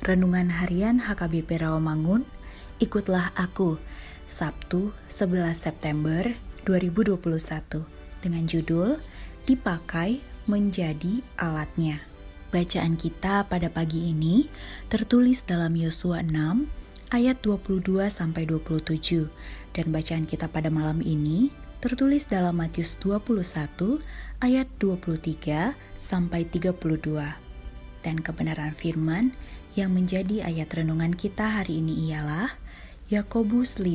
Renungan Harian HKBP Rawamangun, ikutlah aku, Sabtu 11 September 2021, dengan judul Dipakai Menjadi Alatnya. Bacaan kita pada pagi ini tertulis dalam Yosua 6 ayat 22 sampai 27 dan bacaan kita pada malam ini tertulis dalam Matius 21 ayat 23 sampai 32 dan kebenaran firman yang menjadi ayat renungan kita hari ini ialah Yakobus 5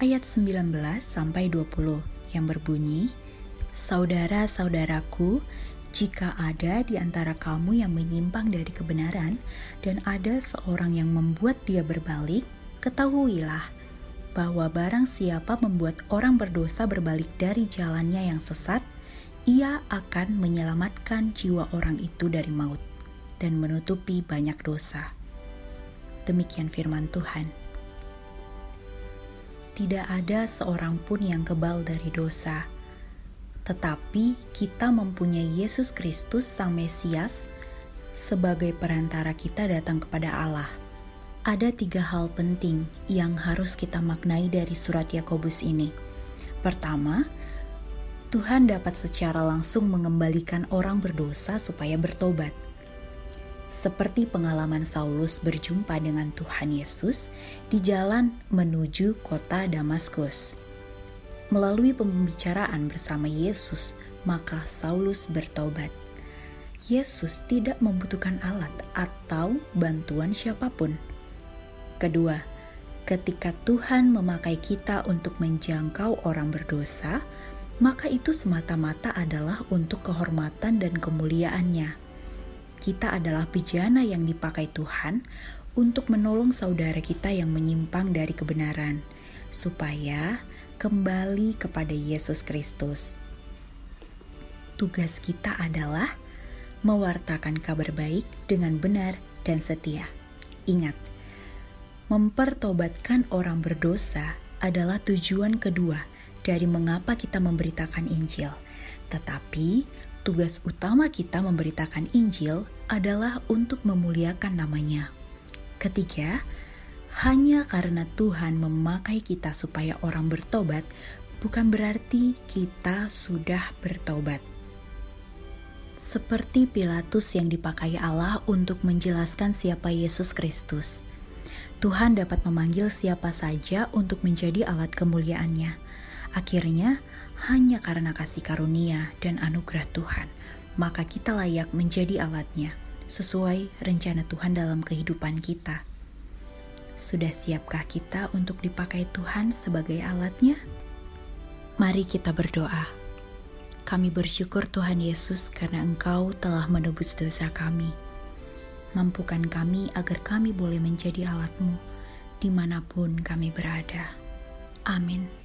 ayat 19 sampai 20 yang berbunyi Saudara-saudaraku, jika ada di antara kamu yang menyimpang dari kebenaran dan ada seorang yang membuat dia berbalik, ketahuilah bahwa barang siapa membuat orang berdosa berbalik dari jalannya yang sesat, ia akan menyelamatkan jiwa orang itu dari maut dan menutupi banyak dosa. Demikian firman Tuhan. Tidak ada seorang pun yang kebal dari dosa, tetapi kita mempunyai Yesus Kristus, Sang Mesias, sebagai perantara kita datang kepada Allah. Ada tiga hal penting yang harus kita maknai dari surat Yakobus ini. Pertama, Tuhan dapat secara langsung mengembalikan orang berdosa supaya bertobat seperti pengalaman Saulus berjumpa dengan Tuhan Yesus di jalan menuju kota Damaskus. Melalui pembicaraan bersama Yesus, maka Saulus bertobat. Yesus tidak membutuhkan alat atau bantuan siapa pun. Kedua, ketika Tuhan memakai kita untuk menjangkau orang berdosa, maka itu semata-mata adalah untuk kehormatan dan kemuliaannya kita adalah bejana yang dipakai Tuhan untuk menolong saudara kita yang menyimpang dari kebenaran, supaya kembali kepada Yesus Kristus. Tugas kita adalah mewartakan kabar baik dengan benar dan setia. Ingat, mempertobatkan orang berdosa adalah tujuan kedua dari mengapa kita memberitakan Injil, tetapi tugas utama kita memberitakan Injil adalah untuk memuliakan namanya. Ketiga, hanya karena Tuhan memakai kita supaya orang bertobat, bukan berarti kita sudah bertobat. Seperti Pilatus yang dipakai Allah untuk menjelaskan siapa Yesus Kristus. Tuhan dapat memanggil siapa saja untuk menjadi alat kemuliaannya Akhirnya, hanya karena kasih karunia dan anugerah Tuhan, maka kita layak menjadi alatnya sesuai rencana Tuhan dalam kehidupan kita. Sudah siapkah kita untuk dipakai Tuhan sebagai alatnya? Mari kita berdoa. Kami bersyukur Tuhan Yesus karena Engkau telah menebus dosa kami. Mampukan kami agar kami boleh menjadi alatmu di mana pun kami berada. Amin.